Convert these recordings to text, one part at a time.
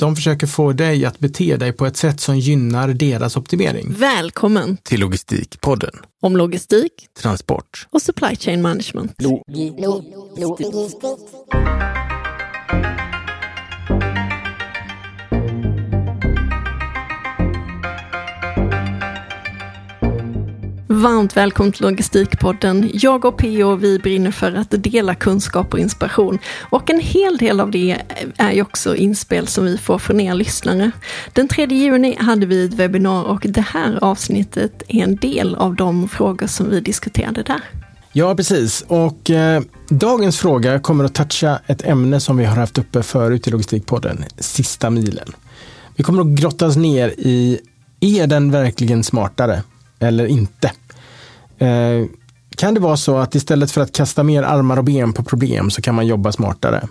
De försöker få dig att bete dig på ett sätt som gynnar deras optimering. Välkommen Till Logistikpodden. om logistik Transport. och supply chain management. Varmt välkommen till Logistikpodden. Jag och P.O. vi brinner för att dela kunskap och inspiration. Och en hel del av det är ju också inspel som vi får från er lyssnare. Den 3 juni hade vi ett webbinar och det här avsnittet är en del av de frågor som vi diskuterade där. Ja, precis. Och eh, dagens fråga kommer att toucha ett ämne som vi har haft uppe förut i Logistikpodden, sista milen. Vi kommer att grottas ner i, är den verkligen smartare eller inte? Eh, kan det vara så att istället för att kasta mer armar och ben på problem så kan man jobba smartare?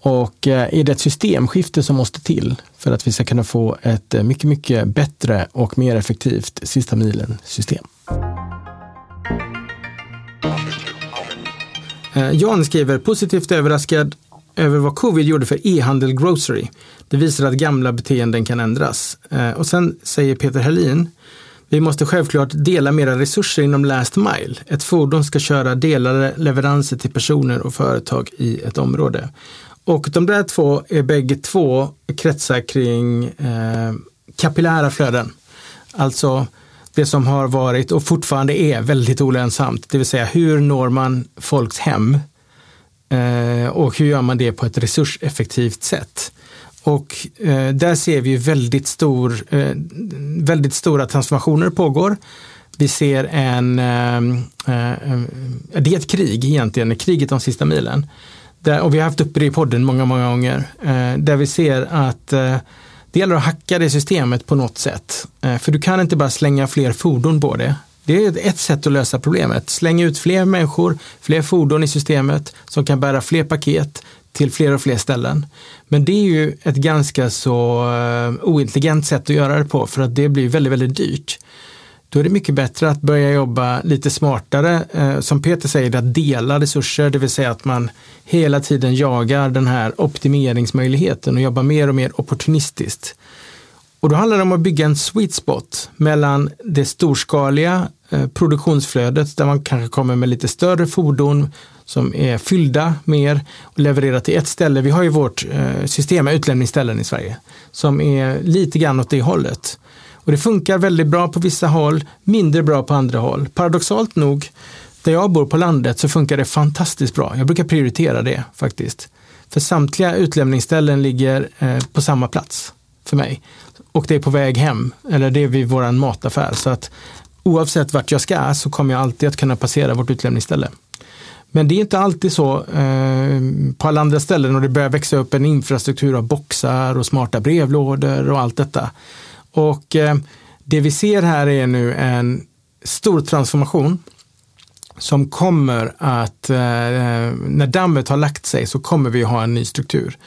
Och eh, är det ett systemskifte som måste till för att vi ska kunna få ett eh, mycket, mycket bättre och mer effektivt sista milen-system? Eh, Jan skriver positivt överraskad över vad covid gjorde för e-handel grocery. Det visar att gamla beteenden kan ändras. Och sen säger Peter Helin vi måste självklart dela mera resurser inom last mile. Ett fordon ska köra delade leveranser till personer och företag i ett område. Och de där två är bägge två kretsar kring eh, kapillära flöden. Alltså det som har varit och fortfarande är väldigt olönsamt. Det vill säga hur når man folks hem eh, och hur gör man det på ett resurseffektivt sätt. Och eh, där ser vi väldigt, stor, eh, väldigt stora transformationer pågår. Vi ser en, eh, eh, eh, det är ett krig egentligen, kriget om sista milen. Där, och vi har haft uppe det i podden många, många gånger. Eh, där vi ser att eh, det gäller att hacka det systemet på något sätt. Eh, för du kan inte bara slänga fler fordon på det. Det är ett sätt att lösa problemet. Släng ut fler människor, fler fordon i systemet som kan bära fler paket till fler och fler ställen. Men det är ju ett ganska så eh, ointelligent sätt att göra det på för att det blir väldigt, väldigt dyrt. Då är det mycket bättre att börja jobba lite smartare, eh, som Peter säger, att dela resurser, det vill säga att man hela tiden jagar den här optimeringsmöjligheten och jobbar mer och mer opportunistiskt. Och då handlar det om att bygga en sweet spot mellan det storskaliga eh, produktionsflödet där man kanske kommer med lite större fordon som är fyllda mer och levererar till ett ställe. Vi har ju vårt eh, system med utlämningsställen i Sverige som är lite grann åt det hållet. Och det funkar väldigt bra på vissa håll, mindre bra på andra håll. Paradoxalt nog, där jag bor på landet så funkar det fantastiskt bra. Jag brukar prioritera det faktiskt. För samtliga utlämningsställen ligger eh, på samma plats för mig. Och det är på väg hem, eller det är vid våran mataffär. Så att oavsett vart jag ska så kommer jag alltid att kunna passera vårt utlämningsställe. Men det är inte alltid så eh, på alla andra ställen och det börjar växa upp en infrastruktur av boxar och smarta brevlådor och allt detta. Och eh, det vi ser här är nu en stor transformation som kommer att, eh, eh när dammet har lagt sig så kommer vi ha en ny struktur.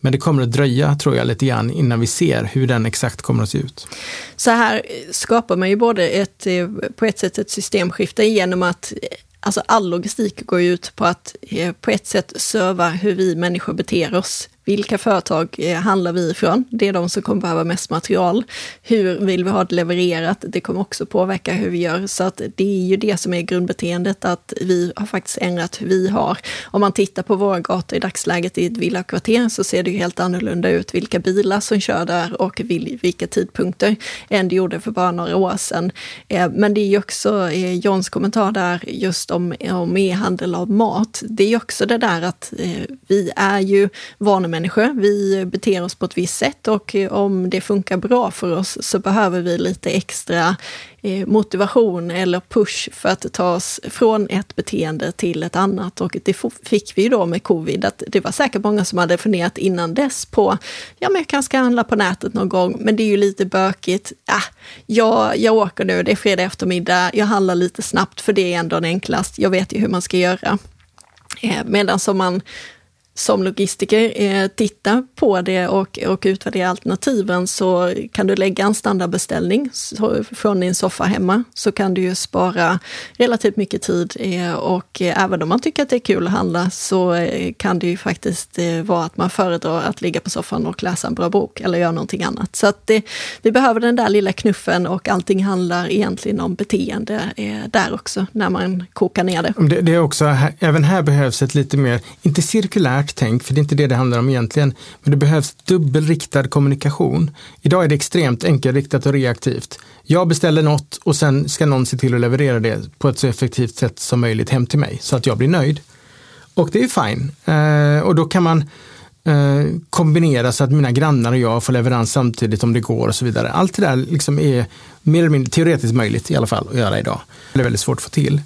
Men det kommer att dröja, tror jag, lite grann innan vi ser hur den exakt kommer att se ut. Så här skapar man ju både ett, eh, på ett sätt ett systemskifte genom att Alltså all logistik går ju ut på att eh, på ett sätt serva hur vi människor beter oss. Vilka företag eh, handlar vi ifrån? Det är de som kommer behöva mest material. Hur vill vi ha det levererat? Det kommer också påverka hur vi gör. Så att det är ju det som är grundbeteendet, att vi har faktiskt ändrat hur vi har. Om man tittar på våra gator i dagsläget i ett villakvarter så ser det ju helt annorlunda ut vilka bilar som kör där och vilka tidpunkter än det gjorde för bara några år sedan. Eh, men det är ju också eh, Johns kommentar där just om, om e-handel av mat. Det är ju också det där att vi är ju vanemänniskor. Vi beter oss på ett visst sätt och eh, om det funkar bra för oss så behöver vi lite extra eh, motivation eller push för att ta oss från ett beteende till ett annat. Och det fick vi ju då med covid, att det var säkert många som hade funderat innan dess på, ja men jag kanske ska handla på nätet någon gång, men det är ju lite bökigt. Ah, jag, jag åker nu, det är fredag eftermiddag, jag handlar lite snabbt för det är ändå enklast, jag vet ju hur man ska göra. Eh, medan som man som logistiker eh, titta på det och, och utvärdera alternativen så kan du lägga en standardbeställning så, från din soffa hemma så kan du ju spara relativt mycket tid eh, och eh, även om man tycker att det är kul att handla så eh, kan det ju faktiskt eh, vara att man föredrar att ligga på soffan och läsa en bra bok eller göra någonting annat. Så att det, vi behöver den där lilla knuffen och allting handlar egentligen om beteende där också när man kokar ner det. det. Det, är också, även här behövs ett lite mer, inte cirkulärt tänk, för det är inte det det handlar om egentligen, men det behövs dubbelriktad kommunikation. Idag är det extremt enkelriktat och reaktivt. Jag beställer något och sen ska någon se till att leverera det på ett så effektivt sätt som möjligt hem till mig så att jag blir nöjd. Och det är fine. Eh, och då kan man eh, kombinera så att mina grannar och jag får leverans samtidigt om det går och så vidare. Allt det där liksom är mer eller mindre teoretiskt möjligt i alla fall att göra idag. Det är väldigt svårt att få till.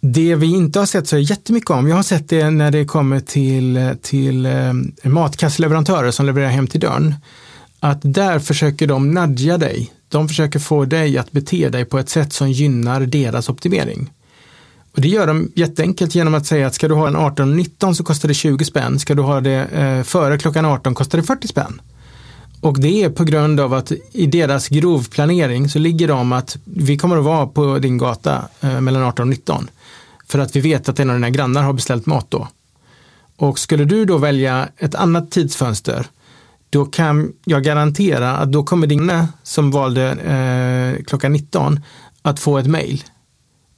Det vi inte har sett så jättemycket om, jag har sett det när det kommer till, till eh, matkassleverantörer som levererar hem till dörren, att där försöker de nudga dig. De försöker få dig att bete dig på ett sätt som gynnar deras optimering. Och det gör de jätteenkelt genom att säga att ska du ha en 18.19 så kostar det 20 spänn. Ska du ha det eh, före klockan 18 kostar det 40 spänn. Och det är på grund av att i deras grovplanering så ligger de att vi kommer att vara på din gata eh, mellan 18 och 19. För att vi vet att en av dina grannar har beställt mat då. Och skulle du då välja ett annat tidsfönster, då kan jag garantera att då kommer din som valde eh, klockan 19 att få ett mail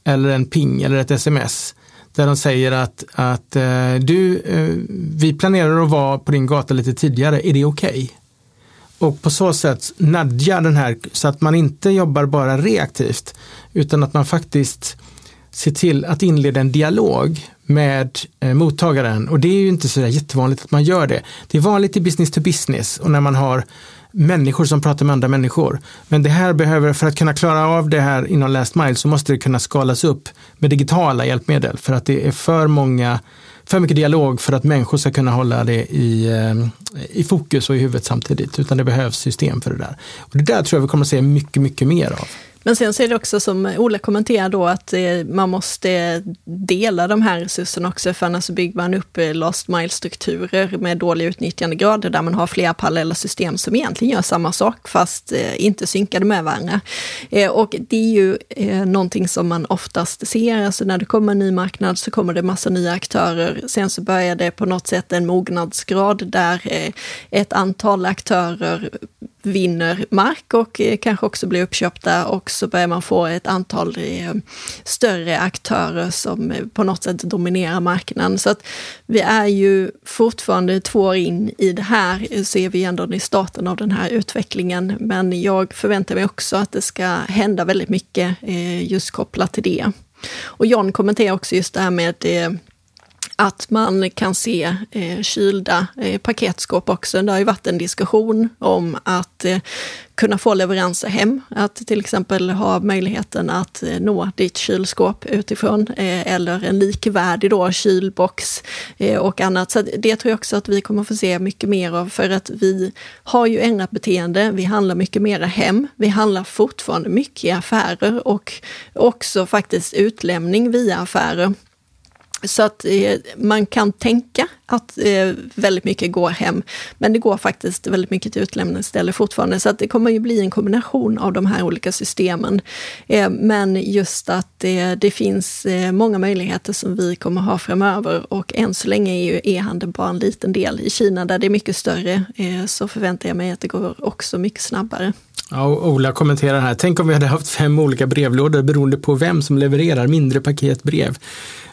eller en ping eller ett sms där de säger att, att eh, du, eh, vi planerar att vara på din gata lite tidigare, är det okej? Okay? Och på så sätt nadja den här så att man inte jobbar bara reaktivt utan att man faktiskt se till att inleda en dialog med eh, mottagaren. Och det är ju inte så jättevanligt att man gör det. Det är vanligt i business to business och när man har människor som pratar med andra människor. Men det här behöver, för att kunna klara av det här inom last mile så måste det kunna skalas upp med digitala hjälpmedel för att det är för många för mycket dialog för att människor ska kunna hålla det i, eh, i fokus och i huvudet samtidigt, utan det behövs system för det där. Och det där tror jag vi kommer att se mycket, mycket mer av. Men sen så är det också som Ola kommenterar då att eh, man måste dela de här resurserna också, för annars bygger man upp eh, last mile-strukturer med dålig utnyttjandegrad, där man har flera parallella system som egentligen gör samma sak, fast eh, inte synkade med varandra. Och det är ju någonting som man oftast ser, alltså när det kommer en ny marknad så kommer det massa nya aktörer, sen så börjar det på något sätt en mognadsgrad där ett antal aktörer vinner mark och eh, kanske också blir uppköpta och så börjar man få ett antal eh, större aktörer som eh, på något sätt dominerar marknaden. Så att vi är ju fortfarande två år in i det här, så är vi ändå i starten av den här utvecklingen. Men jag förväntar mig också att det ska hända väldigt mycket just kopplat till det. Och John kommenterar också just det här med att man kan se eh, kylda eh, paketskåp också. Det har ju varit en diskussion om att eh, kunna få leveranser hem, att till exempel ha möjligheten att eh, nå ditt kylskåp utifrån eh, eller en likvärdig då kylbox eh, och annat. Så det tror jag också att vi kommer få se mycket mer av för att vi har ju ändrat beteende. Vi handlar mycket mera hem. Vi handlar fortfarande mycket i affärer och också faktiskt utlämning via affärer. Så att eh, man kan tänka att eh, väldigt mycket går hem, men det går faktiskt väldigt mycket till utlämningsställe fortfarande. Så att det kommer ju bli en kombination av de här olika systemen. Eh, men just att eh, det finns eh, många möjligheter som vi kommer ha framöver och än så länge är ju e-handeln bara en liten del. I Kina där det är mycket större eh, så förväntar jag mig att det går också mycket snabbare. Ja, Ola kommenterar här, tänk om vi hade haft fem olika brevlådor beroende på vem som levererar mindre paketbrev.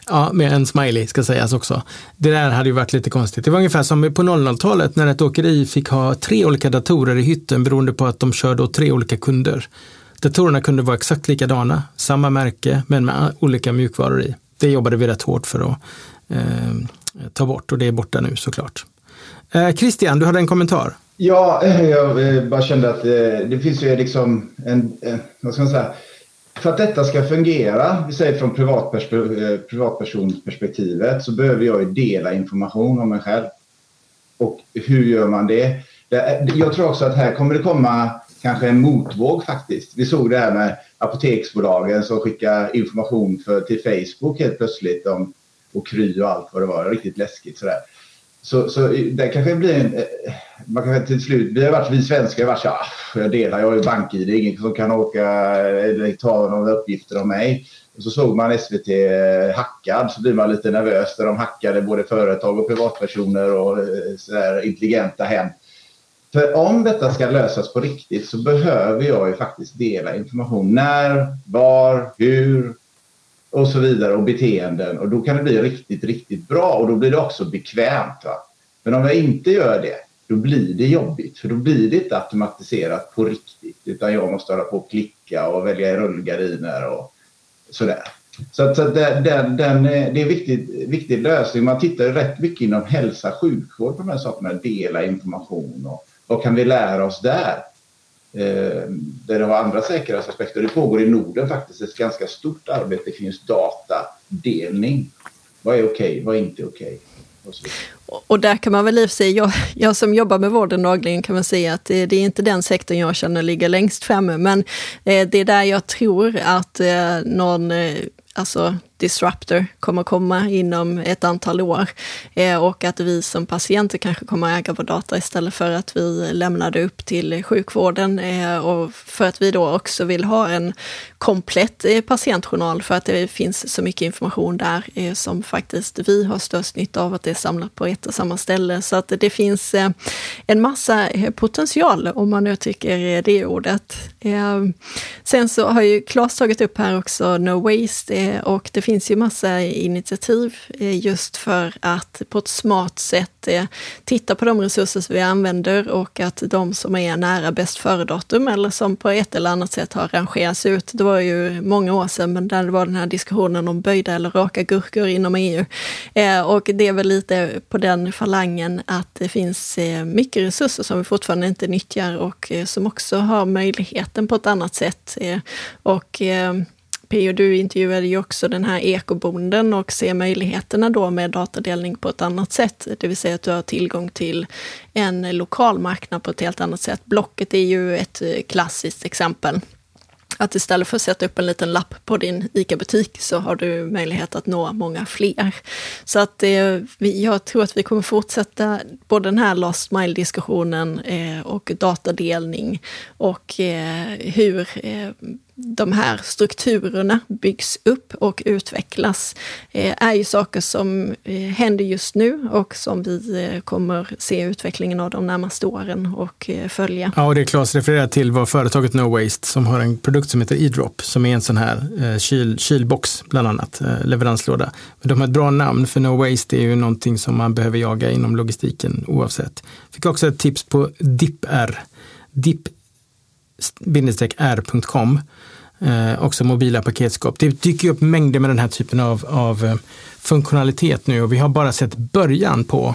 Ja, med en smiley ska sägas också. Det där hade ju varit lite konstigt. Det var ungefär som på 00-talet när ett åkeri fick ha tre olika datorer i hytten beroende på att de körde åt tre olika kunder. Datorerna kunde vara exakt likadana, samma märke men med olika mjukvaror i. Det jobbade vi rätt hårt för att eh, ta bort och det är borta nu såklart. Eh, Christian, du hade en kommentar? Ja, jag eh, bara kände att eh, det finns ju liksom en, eh, vad ska man säga, för att detta ska fungera, vi säger från privatpersonsperspektivet, så behöver jag ju dela information om mig själv. Och hur gör man det? Jag tror också att här kommer det komma kanske en motvåg faktiskt. Vi såg det här med apoteksbolagen som skickar information för, till Facebook helt plötsligt om och Kry och allt vad det var. Riktigt läskigt sådär. Så, så det kanske blir en... Man kan till slut, vi har varit, vi svenskar har varit så här... Ah, jag delar, jag har ju bank-id, ingen som kan åka eller ta några uppgifter om mig. Och så såg man SVT eh, hackad så blir man lite nervös när de hackade både företag och privatpersoner och eh, sådär intelligenta hem. För om detta ska lösas på riktigt så behöver jag ju faktiskt dela information. När, var, hur och så vidare och beteenden. Och då kan det bli riktigt, riktigt bra och då blir det också bekvämt. Va? Men om jag inte gör det, då blir det jobbigt. För då blir det inte automatiserat på riktigt. Utan jag måste hålla på och klicka och välja i rullgardiner och sådär. Så, så den, den, den, eh, det är en viktig, viktig lösning. Man tittar rätt mycket inom hälsa och sjukvård på de här sakerna. Dela information och vad kan vi lära oss där? Eh, där det har andra säkerhetsaspekter. Det pågår i Norden faktiskt ett ganska stort arbete kring just datadelning. Vad är okej? Okay? Vad är inte okej? Okay? Och där kan man väl i och för sig, jag, jag som jobbar med vården dagligen kan man säga att det, det, är inte den sektorn jag känner ligger längst framme, men eh, det är där jag tror att eh, någon eh, alltså disruptor kommer komma inom ett antal år eh, och att vi som patienter kanske kommer äga vår data istället för att vi lämnar det upp till sjukvården eh, och för att vi då också vill ha en komplett eh, patientjournal för att det finns så mycket information där som faktiskt vi har störst nytta av att det är samlat på ett och samma ställe. Så att det finns en massa potential om man nu tycker det ordet. Sen så har ju Claes tagit upp här också No Waste och det finns ju massa initiativ eh, just för att på ett smart sätt eh, titta på de resurser som vi använder och att de som är nära bäst före-datum eller som på ett eller annat sätt har rangerats ut. Det var ju många år sedan, men där var den här diskussionen om böjda eller raka gurkor inom EU. Eh, och det är väl lite på den falangen att det finns mycket resurser som vi fortfarande inte nyttjar och som också har möjligheten på ett annat sätt. Och P du intervjuade ju också den här ekobonden och ser möjligheterna då med datadelning på ett annat sätt. Det vill säga att du har tillgång till en lokal marknad på ett helt annat sätt. Blocket är ju ett eh, klassiskt exempel. Att istället för att sätta upp en liten lapp på din ICA-butik så har du möjlighet att nå många fler. Så att eh, jag tror att vi kommer fortsätta både den här last Mile-diskussionen eh, och datadelning och eh, hur eh, de här strukturerna byggs upp och utvecklas eh, är ju saker som eh, händer just nu och som vi eh, kommer se utvecklingen av de närmaste åren och följa. Ja, och det Claes refererar till var företaget No Waste som har en produkt som heter E-drop som är en sån här kyl, kylbox, bland annat, leveranslåda. Men de har ett bra namn för No Waste är ju någonting som man behöver jaga inom logistiken oavsett. Fick också ett tips på DIPR, r.com. Eh, också mobila paketskåp. Det dyker upp mängder med den här typen av, av eh, funktionalitet nu och vi har bara sett början på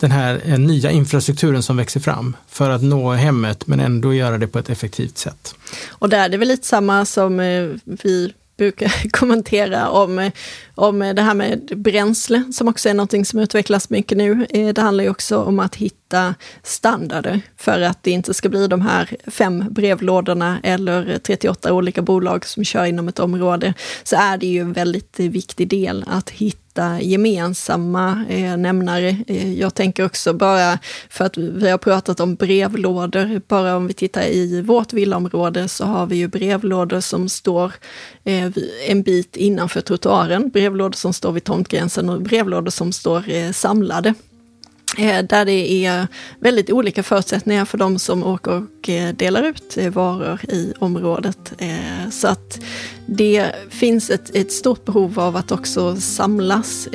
den här eh, nya infrastrukturen som växer fram för att nå hemmet men ändå göra det på ett effektivt sätt. Och där är det väl lite samma som eh, vi brukar kommentera om, om det här med bränsle, som också är någonting som utvecklas mycket nu. Eh, det handlar ju också om att hitta standarder för att det inte ska bli de här fem brevlådorna eller 38 olika bolag som kör inom ett område. Så är det ju en väldigt viktig del att hitta hitta gemensamma eh, nämnare. Eh, jag tänker också bara för att vi har pratat om brevlådor, bara om vi tittar i vårt villaområde så har vi ju brevlådor som står eh, en bit innanför trottoaren, brevlådor som står vid tomtgränsen och brevlådor som står eh, samlade. Eh, där det är väldigt olika förutsättningar för de som åker och eh, delar ut eh, varor i området. Så att det finns ett, ett stort behov av att också samlas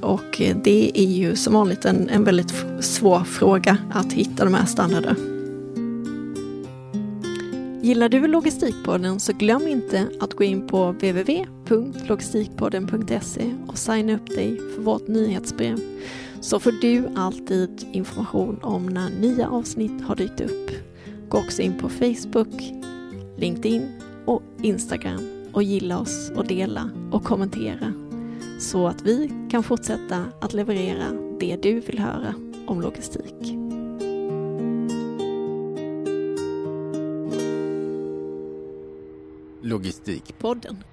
och det är ju som vanligt en, en väldigt svår fråga att hitta de här standarderna. Gillar du Logistikpodden så glöm inte att gå in på www.logistikpodden.se och signa upp dig för vårt nyhetsbrev så får du alltid information om när nya avsnitt har dykt upp. Gå också in på Facebook, LinkedIn och Instagram och gilla oss och dela och kommentera så att vi kan fortsätta att leverera det du vill höra om logistik. Logistikpodden